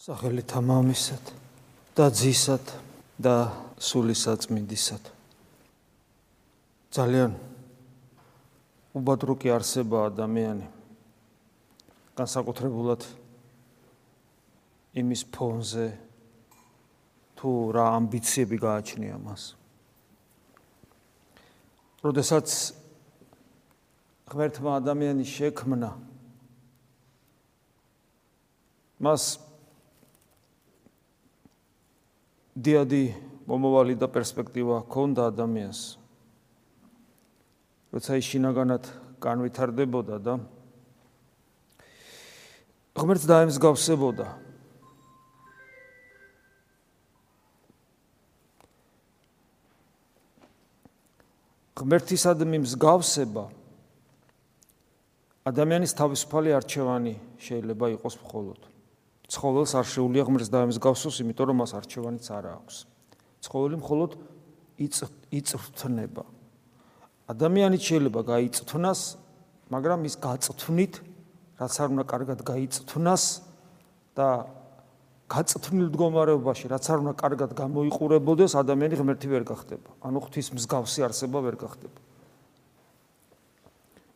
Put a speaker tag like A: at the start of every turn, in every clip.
A: სახელით ამამისად და ძისად და სულისაწმინდისად ძალიან უბადრუკი არსება ადამიანი განსაკუთრებულად იმის ფონზე თუ რა ამბიციები გააჩნია მას. როდესაც ღმერთმა ადამიანის შექმნა მას დიადი მომავალი და პერსპექტივა ჰქონდა ადამიანს. როცა ის შინაგანად განვითარდებოდა და ღმერთს დაემსგავსებოდა. ღმერთისადმი მსგავსება ადამიანის თავისუფალი არჩევანი შეიძლება იყოს მხოლოდ ცხოველს არ შეუძლია ღმერთს დაემსგავსოს, იმიტომ რომ მას არჩევანიც არ აქვს. ცხოველი მხოლოდ იწრთნება. ადამიანიც შეიძლება გაიწთვნას, მაგრამ ის გაწთვნით, რაც არ უნდა კარგად გაიწთვნას და გაწთვნილ მდგომარეობაში, რაც არ უნდა კარგად გამოიყურებოდეს, ადამიანი ღმერთი ვერ გახდება. ანუ ღვთის მსგავსი არსება ვერ გახდება.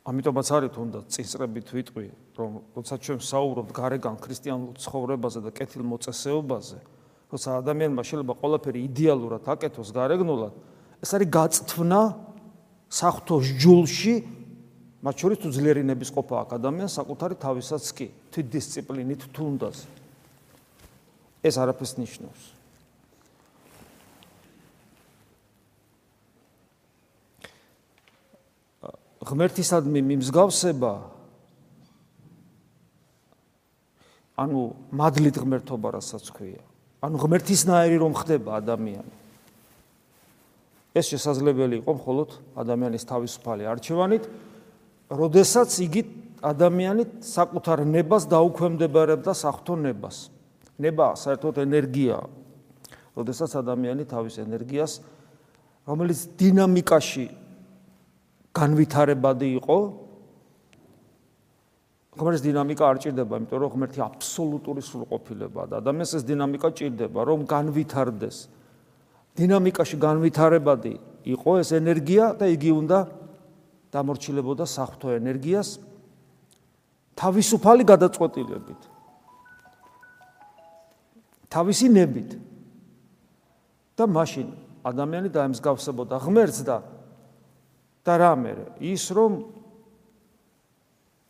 A: ამიტომაც არის თუნდაც წინსწრებით ვიტყვი, რომ როცა ჩვენ საუბრობთ გარეგან ქრისტიანულ ცხოვრებაზე და კეთილ მოწესეობაზე, როცა ადამიანმა შეიძლება ყველაფერი იდეალურად აკეთოს გარეგნულად, ეს არის გაწთვნა საფრთხოს ჯულში, მათ შორის თუ ძლიერინების ყოფა აქვს ადამიანს საკუთარი თავისაც კი, თვით დისციპლინით თუნდაც. ეს არაფერს ნიშნავს. ღმერთისადმი მიმსგავსება ანუ მადლით ღმერთობა რასაც ქვია. ანუ ღმერთისნაირი რომ ხდება ადამიანი. ეს შესაძლებელი იყო მხოლოდ ადამიანის თავისუფალი არჩევანით, როდესაც იგი ადამიანი საკუთარ ნებას დაუქვემდებარებდა საფრთხო ნებას. ნება საერთოდ ენერგია. როდესაც ადამიანი თავის ენერგიას რომელიც დინამიკაში განვითარებადი იყო ღმერთის დინამიკა არ ჭირდება, იმიტომ რომ ღმერთი აბსოლუტური სრულყოფილებაა და ადამიანს ეს დინამიკა ჭირდება, რომ განვითარდეს. დინამიკაში განვითარებადი იყო ეს ენერგია და იგი უნდა დამორჩილებოდა საფრთხო ენერგიას თავისუფალი გადაწყვეტილებით. თავისი ნებით. და მაშინ ადამიანი დაემსგავსებოდა ღმერთს და და რამე ის რომ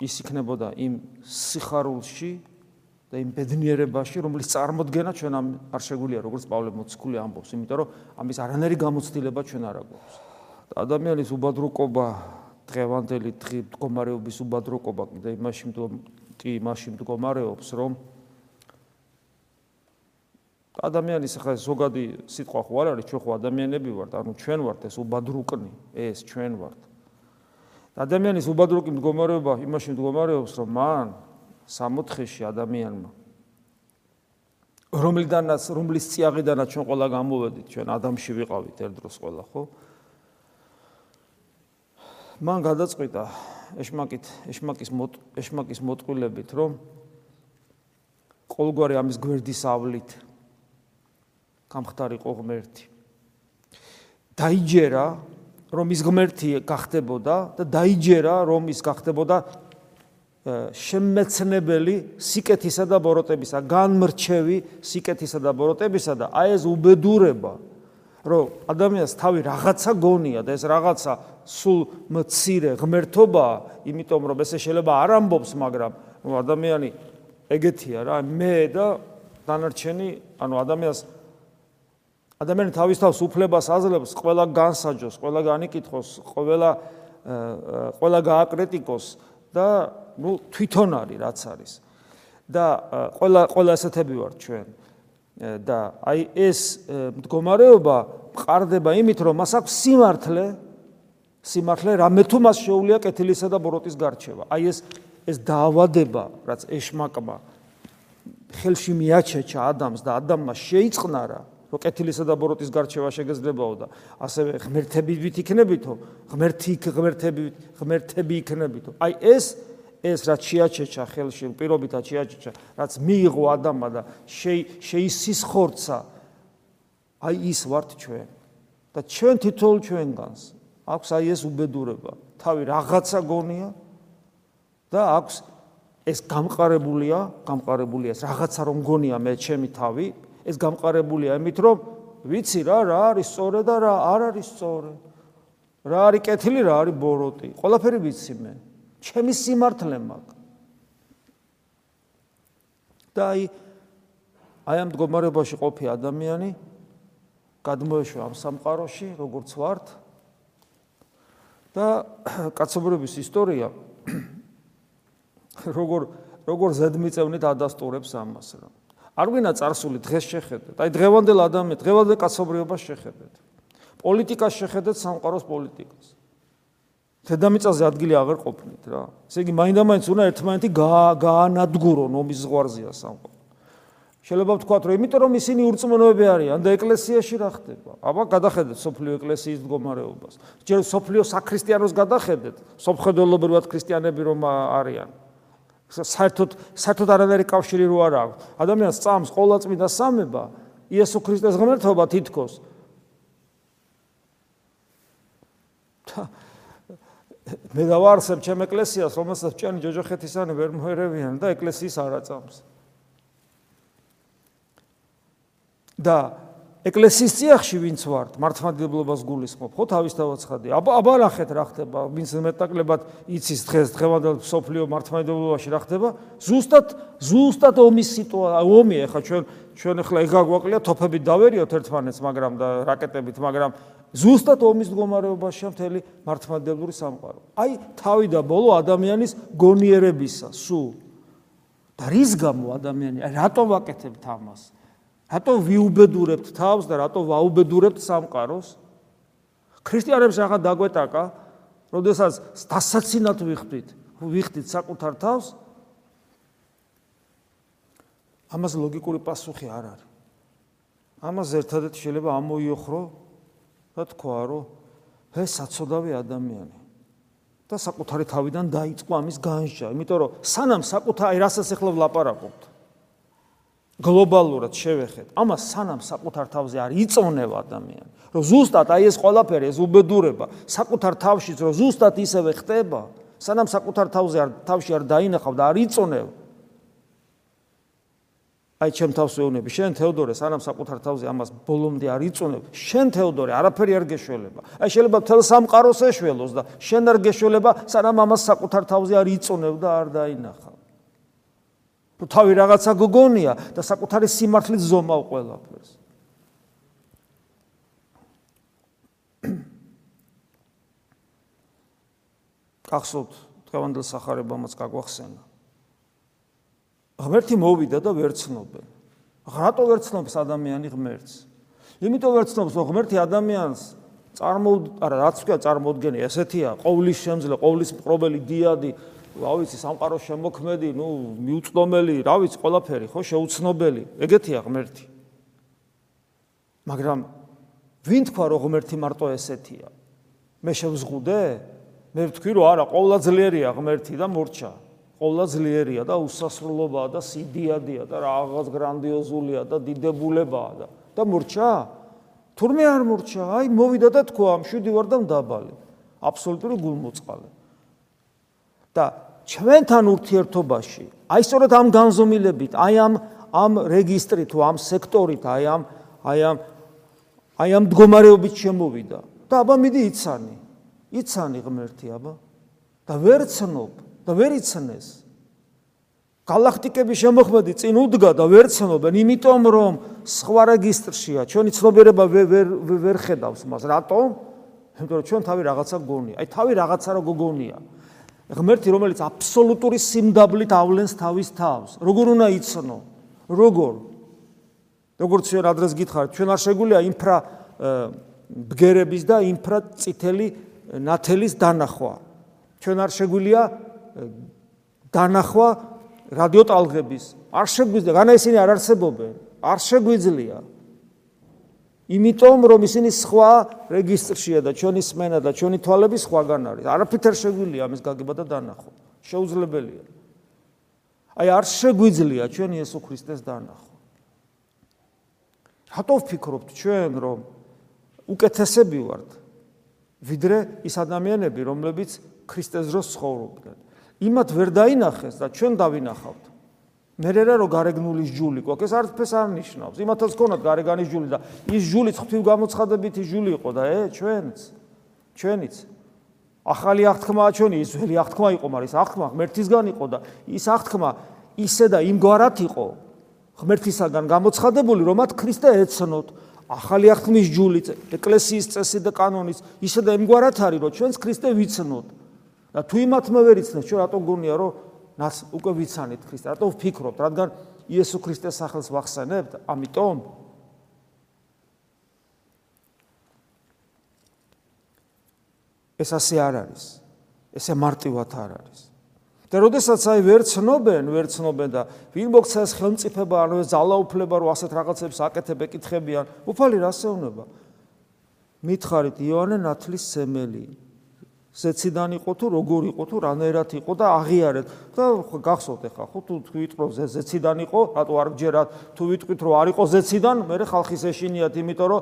A: ის იქნებოდა იმ სიხარულში და იმ ბედნიერებაში რომლის წარმოქმნა ჩვენ არ შეგვიძლია როგორც პავლე მოციქული ამბობს იმიტომ რომ ამის არანაირი გამოცდილება ჩვენ არ აქვს და ადამიანის უბადროკობა დღევანდელი დღი მდგომარეობის უბადროკობა კიდე იმაში კი იმაში მდგომარეობს რომ ადამიანის ხა ზოგადი სიტყვა ხო არ არის ჩვენ ხო ადამიანები ვართ ანუ ჩვენ ვართ ეს უბადრუკნი ეს ჩვენ ვართ. ადამიანის უბადრუკი მდგომარეობა იმაში მდგომარეობს რომ მან სამოთხეში ადამიანმა რომლიდანაც რომლის წიაღიდანაც ჩვენ ყველა გამოვედით ჩვენ ადამიანში ვიყავით ერთ დროს ყველა ხო? მან გადაწყვიტა ეშმაკით ეშმაკის ეშმაკის მოტყვილებით რომ ყოველგვარი ამის გვერდის გამხდარიყო ღმერთი. დაიჯერა, რომ ის ღმერთი გახდებოდა და დაიჯერა, რომ ის გახდებოდა შემეცნებელი სიკეთისა და ბოროტებისა, განმრჩევი სიკეთისა და ბოროტებისა და აი ეს უბედურება, რომ ადამიანს თავი რაღაცა გონია და ეს რაღაცა სულ მცირე ღმერთობაა, იმიტომ რომ ესე შეიძლება არ ამბობს, მაგრამ ადამიანი ეგეთია რა, მე და დანარჩენი, ანუ ადამიანს ადამიანი თავის თავს უფლებას აძლევს ყველა განსაჯოს, ყველა განიკითხოს, ყველა ყველა გააკრიტიკოს და ნუ თვითონ არის რაც არის. და ყველა ყველა ასეთები ვარ ჩვენ. და აი ეს მდგომარეობა მყარდება იმით, რომ მას აქვს სიმართლე, სიმართლე რამე თუ მას შეუულია კეთილისა და ბოროტის გარჩევა. აი ეს ეს დაავადება, რაც ეშმაკმა ხელში მიაჩეჩა ადამიანს და ადამიანმა შეიწყნარა, რომ კეთილისა და ბოროტის გარჩევა შეგეძლებაო და ასევე ღმერთები ვით იქნებითო, ღმერთი ღმერთები ღმერთები იქნებითო. აი ეს ეს რაც შეაჩეჩა ხელში, პირობითად შეაჩეჩა, რაც მიიღო ადამა და შეისისხორცა აი ის ვართ ჩვენ. და ჩვენ თითოეულ ჩვენგანს აქვს აი ეს უბედურება. თავი რაღაცა გონია და აქვს ეს გამყარებულია, გამყარებულია ეს რაღაცა რომ გონია მე ჩემი თავი, ეს გამყარებულია იმით რომ ვიცი რა რა არის სწორე და რა არ არის სწორე. რა არის კეთილი, რა არის ბოროტი. ყველაფერი ვიცი მე. ჩემი სიმართლე მაქვს. და აი აი ამ მდგომარეობაში ყოფი ადამიანი გადმოეშვა ამ სამყაროში, როგორც ვართ. და კაცობრიობის ისტორია როგორ როგორ ზედმიწევნით ადასტურებს ამას რა. არ გვინა წარსული დღეს შეხედეთ. აი დღევანდელ ადამიანს, დღევანდელ კაცობრიობას შეხედეთ. პოლიტიკას შეხედეთ სამყაროს პოლიტიკას. დედამიწაზე ადგილი აღარ ყოფნით რა. ესე იგი მაინდამაინც უნდა ერთმანეთი გაანადგურონ ომის ზღვარზეა სამყარო. შეიძლება ვთქვათ, რომ იმიტომ რომ ისინი ურწმუნოები არიან და ეკლესიაში რა ხდება? აბა გადახედეთ სოფლიო ეკლესიის მდგომარეობას. ჯერ სოფლიო საქრისტიანოს გადახედეთ, სოფხედელობრივად ქრისტიანები რომ არიან. საერთოდ საერთოდ არანაირი კავშირი რო არ აქვს. ადამიანს წამს ყოლა წმინდა სამება, იესო ქრისტეს ღმერთობა თითქოს. მე დავარსებ ჩემ ეკლესიას, რომელსაც ჭენი ჯოჯოხეთისანი ვერ მოერევიან და ეკლესიის არ აწამს. და ეკლესიის წიაღში ვინც ვართ, მართლმადიდებლობას გულისხმობ, ხო თავის დავაცხადე. აბა აბა ნახეთ რა ხდება, ვინც მეტაკლებად იცის დღეს დღევანდელ სოფლიო მართლმადიდებლობაში რა ხდება? ზუსტად ზუსტად ომის სიტუაცია, ომი ახლა ჩვენ ჩვენ ახლა ეგ აგვაკლია თოფებით დავერიოთ ერთმანეთს, მაგრამ და რაკეტებით, მაგრამ ზუსტად ომის მდგომარეობაში მთელი მართლმადიდებლური სამყარო. აი თავი და ბოლო ადამიანის გონიერებისა, სულ და რის გამო ადამიანი, რატო ვაკეთებთ ამას? რატო ვიუბედურებთ თავს და რატო ვაუბედურებთ სამყაროს? ქრისტიანებს რაღაც დაგვეტაკა, როდესაც დასაცინად ვიხდით, ვიხდით საკუთარ თავს? ამას ლოგიკური პასუხი არ არის. ამას ერთადერთი შეიძლება ამოიოხრო და თქვა, რომ ეს საწოდავი ადამიანი და საკუთარი თავიდან დაიწყო ამის განსჯა, იმიტომ რომ სანამ საკუთარი რასაც ახლა ვლაპარაკობთ, გლობალურად შევეხეთ. ამას სანამ საკუთარ თავზე არ იწონევა ადამიანი, რომ ზუსტად აი ეს ყველაფერი, ეს უბედურება საკუთარ თავშიც რომ ზუსტად ისევე ხდება, სანამ საკუთარ თავზე არ თავში არ დაინახავ და არ იწონევ. აი ჩემ თავს ვეუბნები, შენ თეოდორე, სანამ საკუთარ თავზე ამას ბოლომდე არ იწონევ, შენ თეოდორე, არაფერი არ გეშველება. აი შეიძლება თელ სამყაროს ეშველოს და შენ არ გეშველება, სანამ ამას საკუთარ თავზე არ იწონევ და არ დაინახავ. თუ თავი რაღაცა გოგონია და საკუთარი სიმართლით ზომავ ყველაფერს. გახსოვთ დღევანდელ სახარებამაც გაგვახსენა. ღმერთი მოვიდა და ვერცნობენ. რატო ვერცნობს ადამიანი ღმერთს? იმიტომ ვერცნობს, რომ ღმერთი ადამიანს წარმოუდ, არა, რაც ვქია წარმოუდგენი, ესეთია, ყოვლის შემძლე, ყოვლის პრობელი დიადი, რა ვიცი სამყაროს შემოქმედი, ნუ მიუწდომელი, რა ვიცი ყველაფერი, ხო, შეუცნობელი, ეგეთია ღმერთი. მაგრამ ვინ თქვა რომ ღმერთი მარტო ესეთია? მე შევზღუდე? მე ვთქვი რომ არა, ყოვლა ძლიერია ღმერთი და მორჩა. ყოვლა ძლიერია და უსასრულობაა და სიდიადია და რაღაც გრანდიოზულია და დიდებულებაა და და მორჩა? თურმე არ მორჩა? აი მოვიდა და თქვა, მშვიდი ვარ და მდაბალი. აბსოლუტური გულმოწყალე. და ჩვენთან ურთიერთობაში, აი სწორედ ამ განზომილებით, აი ამ ამ რეგისტრით ამ სექტორით, აი ამ აი ამ აი ამ მდგომარეობით შემოვიდა. და აბა მიდი იცანი. იცანი ღმერთი აბა. და ვერ ცნობ და ვერ იცნეს. galaktikები შემოხვედი წინ უდგა და ვერ ცნობენ, იმიტომ რომ სხვა რეგისტრშია. ჩვენი ცნობიერება ვერ ვერ ხედავს მას. რატომ? იმიტომ რომ ჩვენ თავი რაღაცა გონია. აი თავი რაღაცა რო გოგონია. ღმერთი რომელიც აბსოლუტური სიმდაბლით ავლენს თავის თავს. როგორ უნდა იცნო? როგორ? როგორც ჩვენ ადრეს გითხარით? ჩვენ არ შეგვიძლია ინფრა ბგერების და ინფრა წითელი ნათელის დანახვა. ჩვენ არ შეგვიძლია დანახვა რადიოტალღების. არ შეგვიძლია განა ისინი არ არსებობენ. არ შეგვიძლია იმიტომ რომ ისინი სხვა რეგისტრშია და ჩვენი სმენა და ჩვენი თვალები სხვაგან არის. არაფერ შეგვიძლია ამის გაგება და დანახვა. შეუძლებელია. აი არ შეგვიძლია ჩვენ იესო ქრისტეს დანახვა. რატო ვფიქრობთ ჩვენ რომ უკეთესები ვართ ვიდრე ის ადამიანები რომლებიც ქრისტეს დროს ცხოვრობდნენ? იმათ ვერ დაინახეს და ჩვენ დავინახავთ. მე რა რო გარეგნული ჯული ყოქ ეს არც არ ნიშნავს. იმათაც ქონათ გარეგანი ჯული და ის ჯული ღვთივ გამოცხადებითი ჯული იყო და ე ჩვენც ჩვენიც ახალი აღთქმაა ჩვენი ის ველი აღთქმა იყო, მაგრამ ის აღთქმა ღმერთისგან იყო და ის აღთქმა ისე და იმგვარად იყო ღმერთისაგან გამოცხადებული, რომ მათ ქრისტე ეცნოთ. ახალი აღთქმის ჯული, ეკლესიის წესი და კანონის ისე და იმგვარად არის, რომ ჩვენს ქრისტე ვიცნოთ. და თუ იმათმა ვერ იცნეს, ჩვენ რატომ გონია, რომ რაც უკვე ვიცანით ქრისტე. რატო ვფიქრობთ, რადგან იესო ქრისტეს სახელს ვახსენებთ, ამიტომ ეს ასე არ არის. ესე მარტივად არ არის. და როდესაც აი ვერ ცნობენ, ვერ ცნობენ და ვინ მოგცეს ხელმწიფება, ანუ ეს ძალაუფლება, რომ ასეთ რაღაცებს აკეთებ, ეკითხებიან, უფალი რას ეუბნება? მითხარით იოანე ნათლის სემელი. ზეციდან იყო თუ როგორ იყო თუ რანაირად იყო და აღიარეთ და გახსოვთ ახლა ხო თუ თქვით რომ ზეციდან იყო, რატო არ გჯერათ? თუ ვიტყვით რომ არ იყო ზეციდან, მე ხალხის ეშინიათ, იმიტომ რომ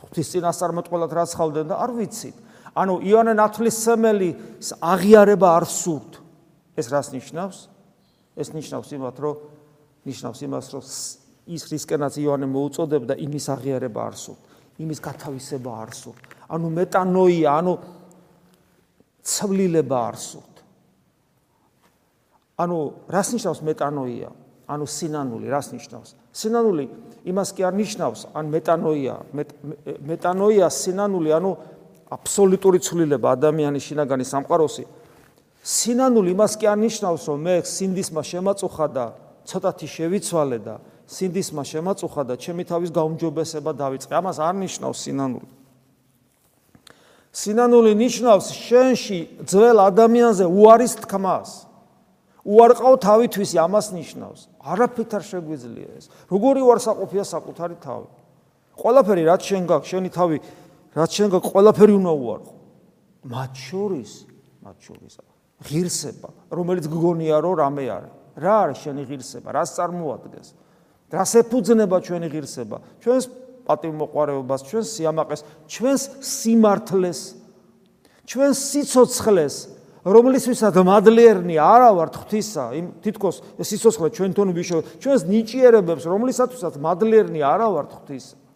A: ღვთის წინასწარმეტყველად რაც ხავდნენ და არ ვიცით. ანუ იონე ნათლისმელი აღიარება არ სურთ. ეს რას ნიშნავს? ეს ნიშნავს იმათ, რომ ნიშნავს იმას, რომ ის რისკენაც იონე მოუწოდებდა იმის აღიარება არ სურთ. იმის გათავისება არ სურთ. ანუ მეტანოია, ანუ ცვლილება არ სურთ. ანუ რას ნიშნავს მეტანოია? ანუ სინანული რას ნიშნავს? სინანული იმას კი არ ნიშნავს, ან მეტანოია, მეტანოია სინანული, ანუ აბსოლუტური ცვლილება ადამიანის შინაგანი სამყაროსი სინანული იმას კი არნიშნავს რომ მე სინდისმა შემაწუხა და ცოტათი შევიცვალე და სინდისმა შემაწუხა და ჩემი თავის გაუმჯობესება დავიწყე ამას არ ნიშნავს სინანული სინანული ნიშნავს შენში ძველ ადამიანზე უარის თქმას. უარყავ თავითვისი ამას ნიშნავს. არაფერთ არ შეგვიძლია ეს. როგორი უარსაყოფია საკუთარი თავი? ყველაფერი რაც შენ გაქვს შენი თავი რაც შენ გაკ ყველაფერი უნდა უარყო. მათ შორის მათ შორის ღირსება რომელიც გგონია რომ რამე არის. რა არის შენი ღირსება? რას წარმოადგენს? რას ეფუძნება ჩვენი ღირსება? ჩვენს პატივმოყარეობას ჩვენს სიამაყეს ჩვენს სიმართლეს ჩვენს სიცოცხლეს რომლისთვისაც მადლიერნი არა ვართ ღვთისა იმ თითქოს სიცოცხლე ჩვენთონ ვიშო ჩვენს ნიჭიერებებს რომლისთვისაც მადლიერნი არა ვართ ღვთისა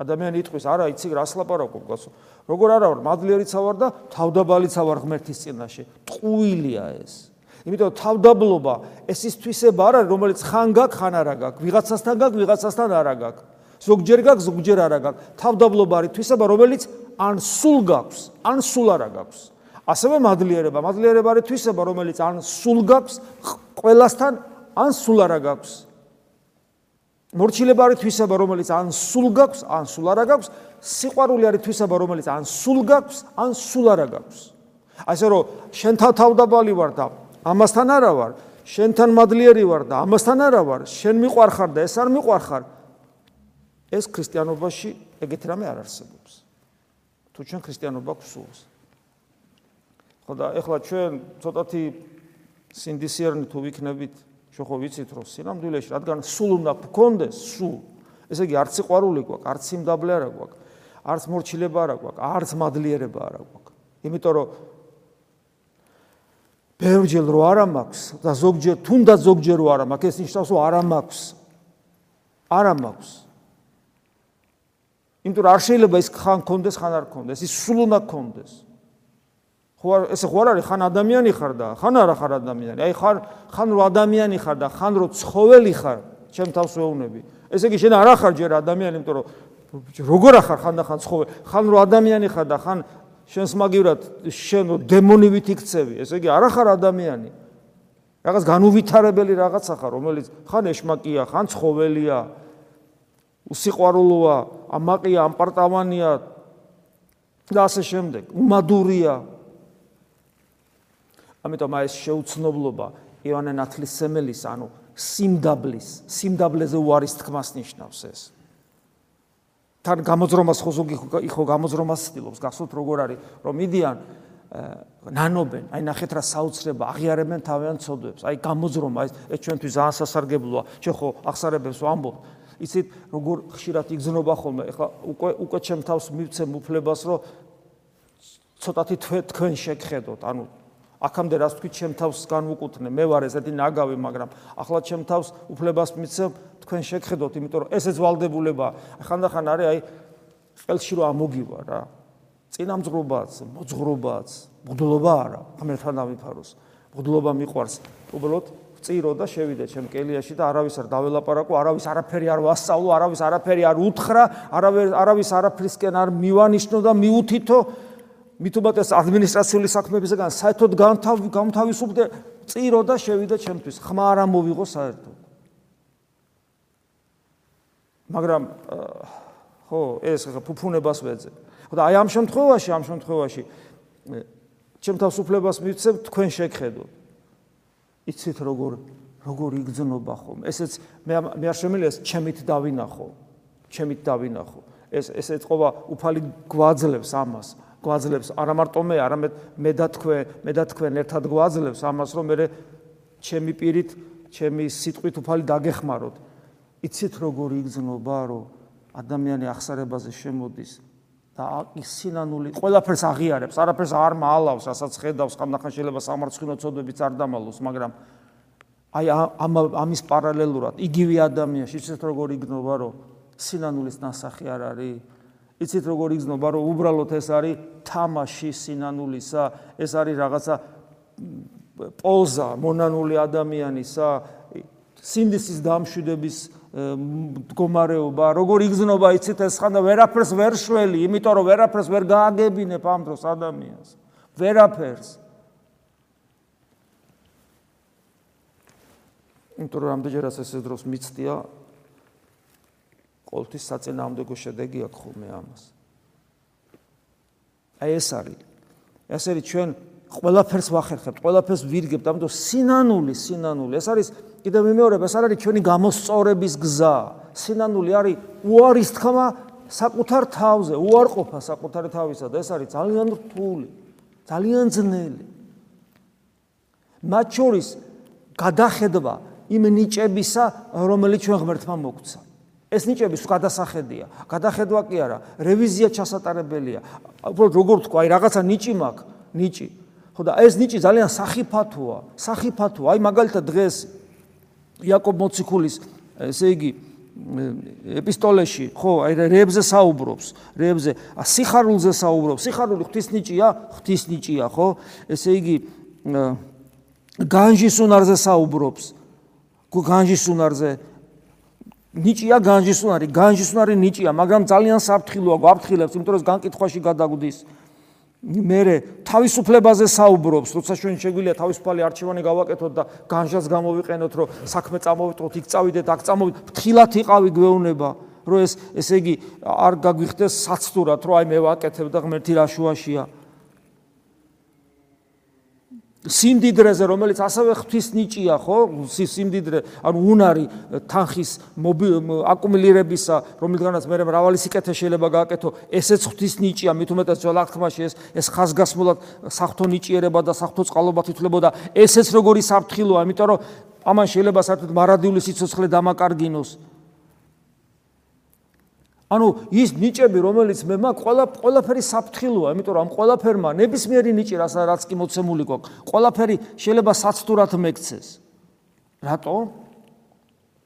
A: ადამიანი იტყვის, არა, იცი რას ლაპარაკობ გასო. როგორ არა ვარ, მადლიერიცა ვარ და თავდაბალიცა ვარ ღმერთის წინაშე. ტყუილია ეს. იმიტომ თავდაბლობა ეს ის თვისება არ არის, რომელიც ხან გაკ ხან არა გაკ, ვიღაცასთან გაკ, ვიღაცასთან არა გაკ. ზოგჯერ გაკ, ზოგჯერ არა გაკ. თავდაბლობა არის თვისება, რომელიც ან სულ გაქვს, ან სულ არა გაქვს. ასევე მადლიერება, მადლიერება არის თვისება, რომელიც ან სულ გაქვს ყველასთან, ან სულ არა გაქვს. მორჩილება არის თვისება, რომელიც ან სულ გაქვს, ან სულ არა გაქვს. სიყვარული არის თვისება, რომელიც ან სულ გაქვს, ან სულ არა გაქვს. ასე რომ შენთან თავდაბალი ვარ და ამასთან არა ვარ, შენთან მადლიერი ვარ და ამასთან არა ვარ, შენ მიყვარხარ და ეს არ მიყვარხარ. ეს ქრისტიანობაში ეგეთი რამე არ არსებობს. თუ ჩვენ ქრისტიანობა გვსურს. ხო და ეხლა ჩვენ ცოტათი სინდისიერნი თუ ვიქნებით ჩვენ ხო ვიცით რომ სინამდვილეში რადგან სულ უნდა გქონდეს სულ ესე იგი არც სიყვარული გვაქვს არც სიმდაბლე არა გვაქვს არც მორჩილება არა გვაქვს არც მადლიერება არა გვაქვს იმიტომ რომ ბევრჯერ რო არა მაქვს და ზოგჯერ თუნდაც ზოგჯერ რო არა მაქვს ეს ნიშნავს რომ არა მაქვს არა მაქვს იმიტომ რომ არ შეიძლება ის ხან გქონდეს ხან არ გქონდეს ის სულ უნდა გქონდეს ხო ესე ხო არ არის? ხან ადამიანი ხარ და? ხან არა ხარ ადამიანი? აი ხარ ხან რო ადამიანი ხარ და ხან რო ცხოველი ხარ ჩემ თავს ვეუბნები ესე იგი შენ არა ხარ ჯერ ადამიანი იმიტომ რომ როგორ ახარ ხან და ხან ცხოველი? ხან რო ადამიანი ხარ და ხან შენს მაგივრად შენ რო დემონივით იქცევი. ესე იგი არა ხარ ადამიანი. რაღაც განუვითარებელი რაღაცა ხარ რომელიც ხან ეშმაკია ხან ცხოველია უსიყვარულოა ამაყია ამპარტავანია და ასე შემდეგ. უმადურია. ამიტომ აი ეს შეუცნობლობა ივანე ნათლისმელის ანუ სიმდაბლის სიმდაბლეზე უარის თქმას ნიშნავს ეს თან გამოძრომას ხო ზოგი ხო გამოძრომას ცდილობს გახსოვთ როგორ არის რომ მიდიან ნანობენ, აი ნახეთ რა საოცრება, აღიარებენ თავიანთ ცოდვებს. აი გამოძრომა ეს ჩვენთვის ძალიან სასარგებლოა. ჩვენ ხო ახსარებებს ვამბობ. იცით როგორ ხშირად იგზნობა ხოლმე. ეხლა უკვე უკვე ჩემ თავს მივცემ უფლებას, რომ ცოტათი თქვენ შეგხედოთ. ანუ აქამდე რას თქვი ჩემ თავს განვუკუთნე, მე ვარ ესეთი ნაგავი, მაგრამ ახლა ჩემ თავს უფლებას მიცემ თქვენ შეგხედოთ, იმიტომ რომ ესეც ვალდებულება. ხანდახან არის აი ყელში რომ ამოგივა რა. წინამძღრობაც, მოძღრობაც, ბუდლობა არა, ამერთან დავიფაროს. ბუდლობა მიყვარს. უბრალოდ წირო და შევიდე ჩემ კელიაში და არავის არ დაველაპარაკო, არავის არაფერი არ ვასწავლო, არავის არაფერი არ უთხრა, არავის არავის არაფრისკენ არ მივანიშნო და მიუთითო. მithubates ადმინისტრაციული საქმეებისგან საერთოდ გამთავისუფლდე წირო და შევიდე ჩემთვის. ხმა არ ამოვიღო საერთოდ. მაგრამ ხო, ეს ფუფუნებას ვეძებ. ხო და აი ამ შემთხვევაში, ამ შემთხვევაში ჩემ თავისუფლებას მივცემ თქვენ შეგხედოთ. იცით როგორ როგორ იგზნობა ხომ? ესეც მე მე არ შემიძლია ჩემით დავინახო. ჩემით დავინახო. ეს ეს ეწყობა უფალი გვაძლევს ამას. გვაძლევს არა მარტო მე, არამედ მე და თქვენ, მე და თქვენ ერთად გვაძლევს ამას, რომ მე ჩემი პირით, ჩემი სიტყვით უფალი დაგეხმაროთ. იცით როგორ იგზნობა, რომ ადამიანი ახსარებაზე შემოდის და ისინანული ყველაფერს აღიარებს, არაფერს არ მაალავს, რასაც ხედავს, ხანდახან შეიძლება სამარცხინო წოდებიც არ დამალოს, მაგრამ აი ამ ამის პარალელურად იგივე ადამიანში იცით როგორ იგზნობა, რომ სინანულის ნასახი არ არის? იცით როგორ იგზნობა, რომ უბრალოდ ეს არის თამაში სინანულისა, ეს არის რაღაცა პოზა მონანული ადამიანისა, სინდისის დამშვიდების მდგომარეობა, როგორ იგზნობა, იცით ეს ხანდა ვერაფერს ვერ შველი, იმიტომ რომ ვერაფერს ვერ გააგებინებ ამ დროს ადამიანს. ვერაფერს. იმიტომ რომ ამდენჯერაც ესე დროს მიცდია ყოველთვის საწინააღმდეგო შედეგი აქვს ხოლმე ამას. აი ეს არის. ეს არის ჩვენ ყველაფერს ვახერხებთ, ყველაფერს ვირგებთ, ამიტომ სინანული, სინანული. ეს არის კიდევ მიმეორებ, ეს არის ჩვენი გამოსწორების გზა. სინანული არის უარის თქმა საკუთარ თავზე, უარყოფა საკუთარი თავისა და ეს არის ძალიან რთული, ძალიან ძნელი. მათ შორის გადახედვა იმ ნიჭებისა, რომელიც ჩვენ ღმერთმა მოგცა. ეს ნიჭები სულ გადასახედია. გადახედვა კი არა, რევიზია ჩასატარებელია. უბრალოდ როგორ თქვა, აი რაღაცა ნიჭი მაქვს, ნიჭი. ხო და ეს ნიჭი ძალიან სახიფათოა, სახიფათოა. აი მაგალითად დღეს იაკობ მოციქულის ესე იგი ეპისტოლეში ხო აი რეებზე საუბრობს რეებზე სიხარულზე საუბრობს სიხარული ღვთის ნიჭია ღვთის ნიჭია ხო ესე იგი განჯის უნარზე საუბრობს განჯის უნარზე ნიჭია განჯის უნარი განჯის უნარი ნიჭია მაგრამ ძალიან საფრთხილოა გვაფრთხილებს იმიტომ რომ განკითხვაში გადაგვდის მერე თავისუფლებაზე საუბრობს, როცა ჩვენ შეგვიძლია თავისუფალი არჩევანი გავაკეთოთ და განჟას გამოვიყენოთ, რომ საქმე წამოვიტყოთ, იქ წავიდეთ, აქ წამოვიდეთ, ფრთხილად იყავი გვეუბნება, რომ ეს ესე იგი არ გაგვიხდეს საცდურად, რომ აი მე ვაკეთებ და ღმერთი რა შუაშია. სიმდიდრეზე, რომელიც ასევე ღვთის ნიჭია, ხო? სიმდიდრე, ანუ უნარი თანხის აკუმულირებისა, რომელთანაც მე მრავალი სიკეთე შეიძლება გააკეთო, ესეც ღვთის ნიჭია, მით უმეტეს ძველ აღთქმაში ეს ეს ხაზგასმულად საფრთხო ნიჭიერება და საფრთხო წყალობა თითლებოდა, ესეც როგორი საფრთხილოა, იმიტომ რომ ამან შეიძლება საერთოდ მარადიული სიცოცხლე დამაკარგინოს. ანუ ის ნიჭები რომელიც მე მაქვს ყველა ყველაფერი საფრთხილოა იმიტომ რომ ყველაფერმა ნებისმიერი ნიჭი რასაც რაც კი მოცემული გვაქვს ყველაფერი შეიძლება საცდურად მეკცეს. რატო?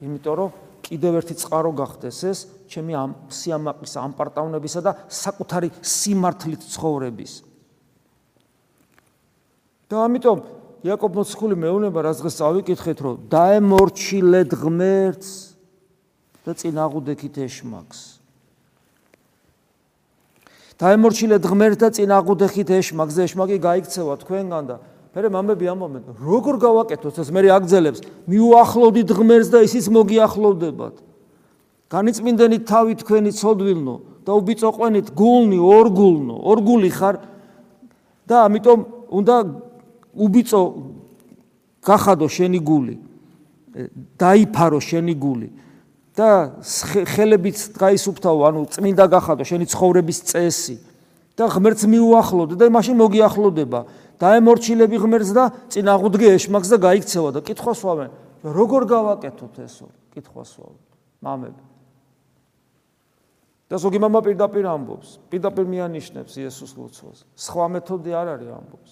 A: იმიტომ რომ კიდევ ერთი წყარო გახდეს ეს ჩემი ამ სიამაყის ამ პარტავნებისა და საკუთარი სიმართლით ცხოვრების. და ამიტომ იაკობ მოციქული მეუბნება რაც დღეს წავიკითხეთ რომ დაემორჩილეთ ღმერთს და წინაღუდექით ეშმაკს დაემორჩილეთ ღმერთს და წინ აღუდეხით ეშმაკს და ეშმაკი გაიქცევა თქვენგან და მე მამები ამბობენ როგორ გავაკეთოთ ეს მე აგძელებს მიუახლოვდით ღმერთს და ისიც მოგიახლოვდებათ. განიწმინდენით თავი თქვენი ცოდვილნო და უბიწოყვენით გულნი ორგულნო ორგული ხარ. და ამიტომ უნდა უბიწო გახადო შენი გული დაიფარო შენი გული და ხელებით გაისუფთავო, ანუ წმინდა გახადო შენი ცხოვრების წესი და ღმერთს მიუახლოვდა და მაშინ მოგიახლოვდება. დაემორჩილები ღმერთს და წინ აღუდგე ეშმაკს და გაიქცევა და კითხვა სვავენ. როგორ გავაკეთოთ ესო? კითხვა სვავენ. მამები. და ზოგი мама პირდაპირ ამბობს, პირდაპირ მიანიშნებს იესოს ლოცვას. სხვა მეთოდი არ არის ამბობს.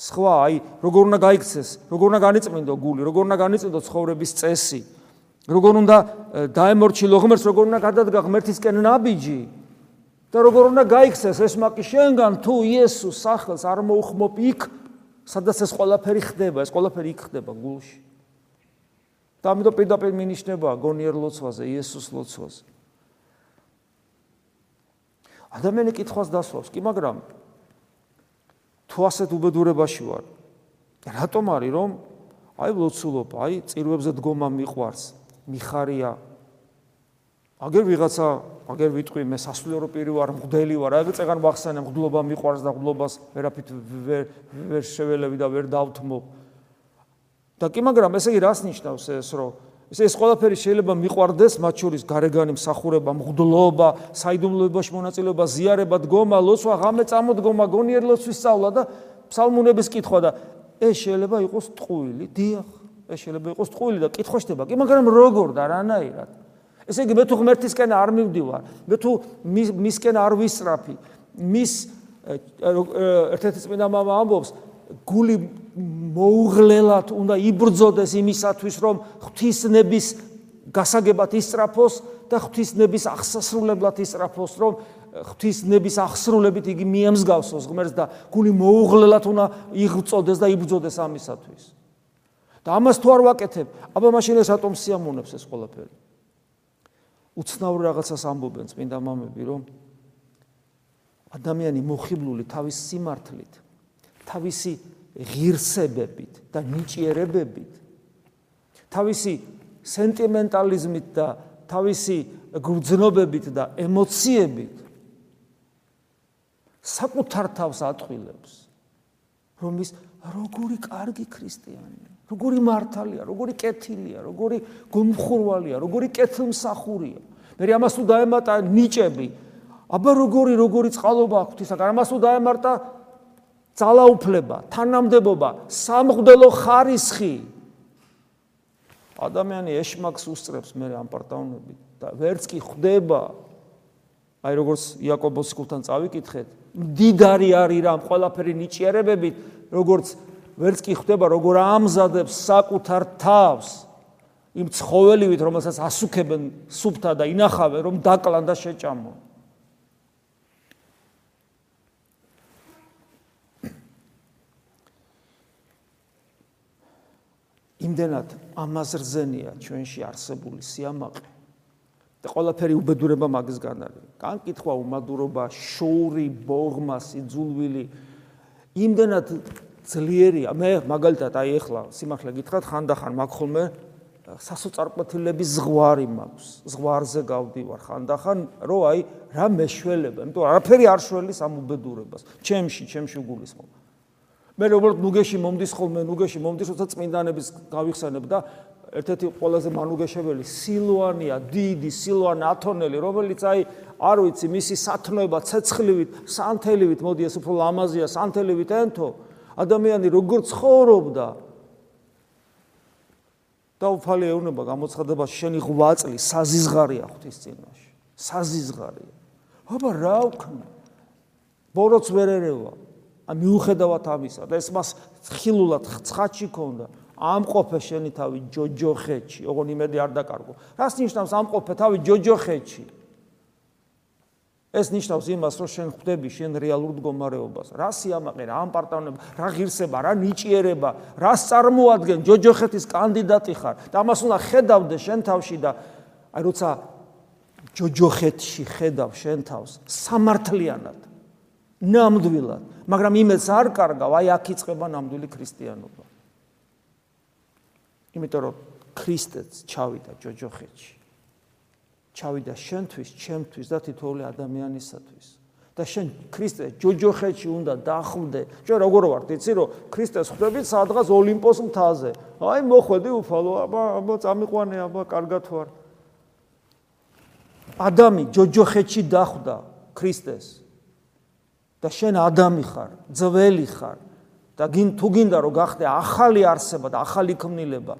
A: სხვა, აი, როგორ უნდა გაიქცეს, როგორ უნდა განიწმინდო გული, როგორ უნდა განიწმინდო ცხოვრების წესი. როგორ უნდა დაემორჩილო ღმერთს, როგორ უნდა გადადგა ღმერთისკენ ნაბიჯი. და როგორ უნდა გაიქცეს ეს მაკი შენგან თუ იესოს სახელს არ მოუხმობ იქ, სადაც ეს ყველაფერი ხდება, ეს ყველაფერი იქ ხდება გულში. და ამიტომ პირდაპირ მინიშნება გონიერ ლოცვაზე, იესოს ლოცვაზე. ადამიანი კითხავს დასვავს, კი, მაგრამ თუ ასეთ უბედურებაში ვარ, რატომ არის რომ აი ლოცულობა, აი წირვებზე დგომა მიყვარს, მიხარია. აგერ ვიღაცა, აგერ ვიტყვი მე სასულიერო პირი ვარ, მღვდელი ვარ, აი წეგან ვახსენე მღვდლობა მიყვარს და მღვდლობას ვერაფრით ვერ ვერ შეველევი და ვერ დავთმო. და კი, მაგრამ ესე იგი რას ნიშნავს ეს, რომ ეს ეს ყველაფერი შეიძლება მიყვარდეს მათ შორის გარეგანი მსახურება, მღვდლობა, საიდუმლოებაში მონაწილეობა, ზიარება, დგომა, ლოცვა, ღამე წამოდგომა, გონიერ ლოცვის სწავლა და ფსალმუნების კითხვა და ეს შეიძლება იყოს ტყუილი, დიახ, ეს შეიძლება იყოს ტყუილი და კითხვა შდება, კი, მაგრამ როგორ და რანაირად? ესე იგი მე თუ ღმერთისკენ არ მივდივარ, მე თუ მისკენ არ ვისწრაფი, მის ერთ-ერთი წმინდა მამა ამბობს, გული მოუღლელად უნდა იბრძოდეს იმისათვის, რომ ღვთისნების გასაგებად ისწრაფოს და ღვთისნების აღსასრულებლად ისწრაფოს, რომ ღვთისნების აღსრულებით იგი მიემსგავსოს ღმერთს და გული მოუღლელად უნდა იღწოდეს და იბრძოდეს ამისათვის. და ამას თუ არ ვაკეთებ, აბა მაშინ ეს ატომ სიამოვნებს ეს ყველაფერი. უცნაურ რაღაცას ამბობენ წმინდა მამები, რომ ადამიანი მოხიბლული თავის სიმართლით, თავისი ღირსებებით და ნიჭიერებებით თავისი სენტიმენტალიზმით და თავისი გრძნობებით და ემოციებით საკუთარ თავს ატყილებს რომ ის როგორი კარგი ქრისტიანია როგორი მართალია როგორი კეთილია როგორი გუმხურვალია როგორი კეთილმსახურია მე ამას თუ დაემატა ნიჭები აბა როგორი როგორი წყალობა აქვს ღვთისაგან ამას თუ დაემატა ძალაუფლება, თანამდებობა, სამღვდელო ხარისხი. ადამიანი ეშმაკს უსწრებს მე ამ პარტაუნები და ვერც კი ხვდება. აი როგორც იაკობოს კულთან წავიკითხეთ, დიდარი არის რამ ყველაფერი ნიჭიერებებით, როგორც ვერც კი ხვდება, როგორ ამზადებს საკუთარ თავს იმ ცხოველივით, რომელსაც ასუქებენ სუფთა და ინახავენ, რომ დაკლან და შეჭამონ. იმდენად ამაზრზენია ჩვენში არსებული სიამაყე და ყველაფერი უბედურება მაგისგან არის. კან კითხვა უმადურობა, შოური, ბოღმა, სიძულვილი იმდენად ძლიერია. მე მაგალითად აი ეხლა სიმართლე გითხრათ, ხანდახან მაგ ხოლმე სასოწარკვეთილების ზღვარი მაქვს. ზღვარზე გავდივარ ხანდახან, რომ აი რა მეშველება, იმიტომ არაფერი არ შველის ამ უბედურებას. ჩემში, ჩემში უგულისხმობა. მე როგორც ნუგეში მომდის ხოლმე ნუგეში მომდის როცა წმინდანების გავიხსენებ და ერთ-ერთი ყველაზე მანუგეშებელი სილვანია დიდი სილვან ათონელი რომელიც აი არ ვიცი მისი სათნოება ცეცხლივით სანთელივით მოდი ეს უფრო ლამაზია სანთელივით ენთო ადამიანი როგორ ცხოვრობდა? და უფალი ეუბნება გამოცხადება შენი ღვაწლი საზიზღარია ღვთის წინაშე საზიზღარია. აბა რა ვქნა? ბოროც ვერ ერევა. ან მიუხედავად ამისა და ეს მას ხილულად ცხაჩი ქონდა ამყოფე შენი თავი ჯოჯოხეთში. ოღონ იმედი არ დაკარგო. რას ნიშნავს ამყოფე თავი ჯოჯოხეთში ეს ნიშნავს იმას რომ შენ ხვდები შენ რეალურ მდგომარეობას რა სიამაყე რა ამპარტავნება რა ღირსება რა ნიჭიერება რა წარმოადგენ ჯოჯოხეთის კანდიდატი ხარ და ამას უნდა ხედავდე შენ თავში და აი როცა ჯოჯოხეთში ხედავ შენ თავს სამართლიანად ნამდვილად მაგრამ იმეც არ კარგავ, აი აქ იწყება ნამდვილი ქრისტიანობა. იმიტომ რომ ქრისტეც ჩავიდა ჯოჯოხეთში. ჩავიდა შენთვის, ჩემთვის და თითოეული ადამიანისათვის. და შენ ქრისტე ჯოჯოხეთში უნდა დახვდე. ჩვენ როგორ ვართ, იცი რომ ქრისტეს ხვდებით სადღაც ოლიმპოს მთაზე. აი მოხვედი უფალო, აბა აბა წამიყვანე, აბა კარგად ვარ. ადამი ჯოჯოხეთში დახვდა ქრისტეს. და შენ ადამი ხარ, ძველი ხარ და გინ თუ გინდა რომ გახდე ახალი არსება და ახალი ქმნილება,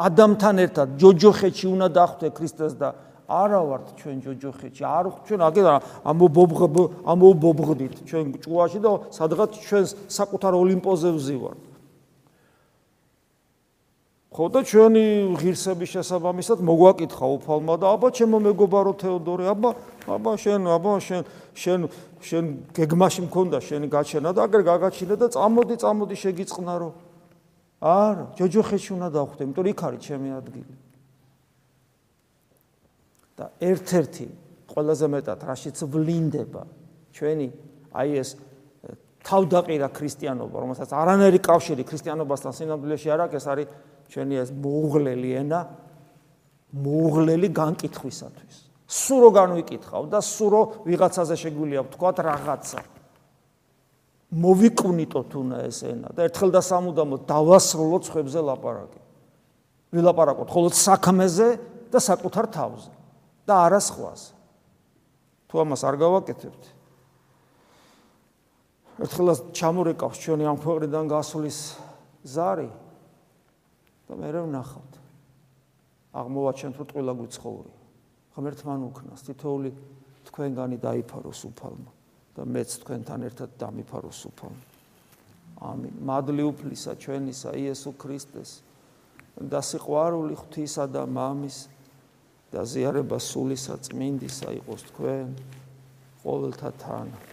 A: ადამთან ერთად ჯოჯოხეთში უნდა დახვდე ქრისტეს და არა ვართ ჩვენ ჯოჯოხეთში, არ ჩვენ აგედა ამობობღ ამობობღდით ჩვენ ჭუაში და სადღაც ჩვენ საკუთარ ოლიმპოზე ვზივართ. ხო და ჩვენი ღირსების შესაბამისად მოგვაკითხა უფალმა და აბა ჩემო მეგობარო თეოდორე აბა აბა შენ აბა შენ შენ შენ გეგმაში მქონდა შენი გაჩენა და აგერ გაგაჩინე და წამოდი წამოდი შეგიწყნარო არა ჯოჯოხეთში უნდა დავხვდე იმიტომ იქ არის ჩემი ადგილი და ერთ-ერთი ყველაზე მეტად რაშიც ვლინდება ჩვენი აი ეს თავდაყირა ქრისტიანობა რომელსაც არანაირი კავშირი ქრისტიანობასთან სინამდვილეში არ აქვს ეს არის ჩვენი ეს მოუღლელი ენა მოუღლელი განკითხვისათვის. სურო განვიკითხავ და სურო ვიღაცაზე შეგვიძლია ვთქვა რაღაცა. მოვიკვნიტოთ უნდა ეს ენა და ერთხელ და სამუდამოდ დავასრულოთ ხებზე ლაპარაკი. ვილაპარაკოთ მხოლოდ საქმეზე და საკუთარ თავზე და არა სხვას. თუ ამას არ გავაკეთებთ ერთხელაც ჩამორეკავს ჩვენი ამ ქვეყნიდან გასulis ზარი და მე რა ვნახავთ აღმოვაჩენთ რომ ყველა გვიცხოვრი ღმერთმან უკნას თითოული თქვენგანი დაიფაროს უფალმა და მეც თქვენთან ერთად დამიფაროს უფალმა ამინ. მადლი უფლისა ჩვენისა იესო ქრისტეს. და სიყვარული ღვთისა და მამის და ზიარება სულისა წმინდისა იყოს თქვენ ყოველთა თანა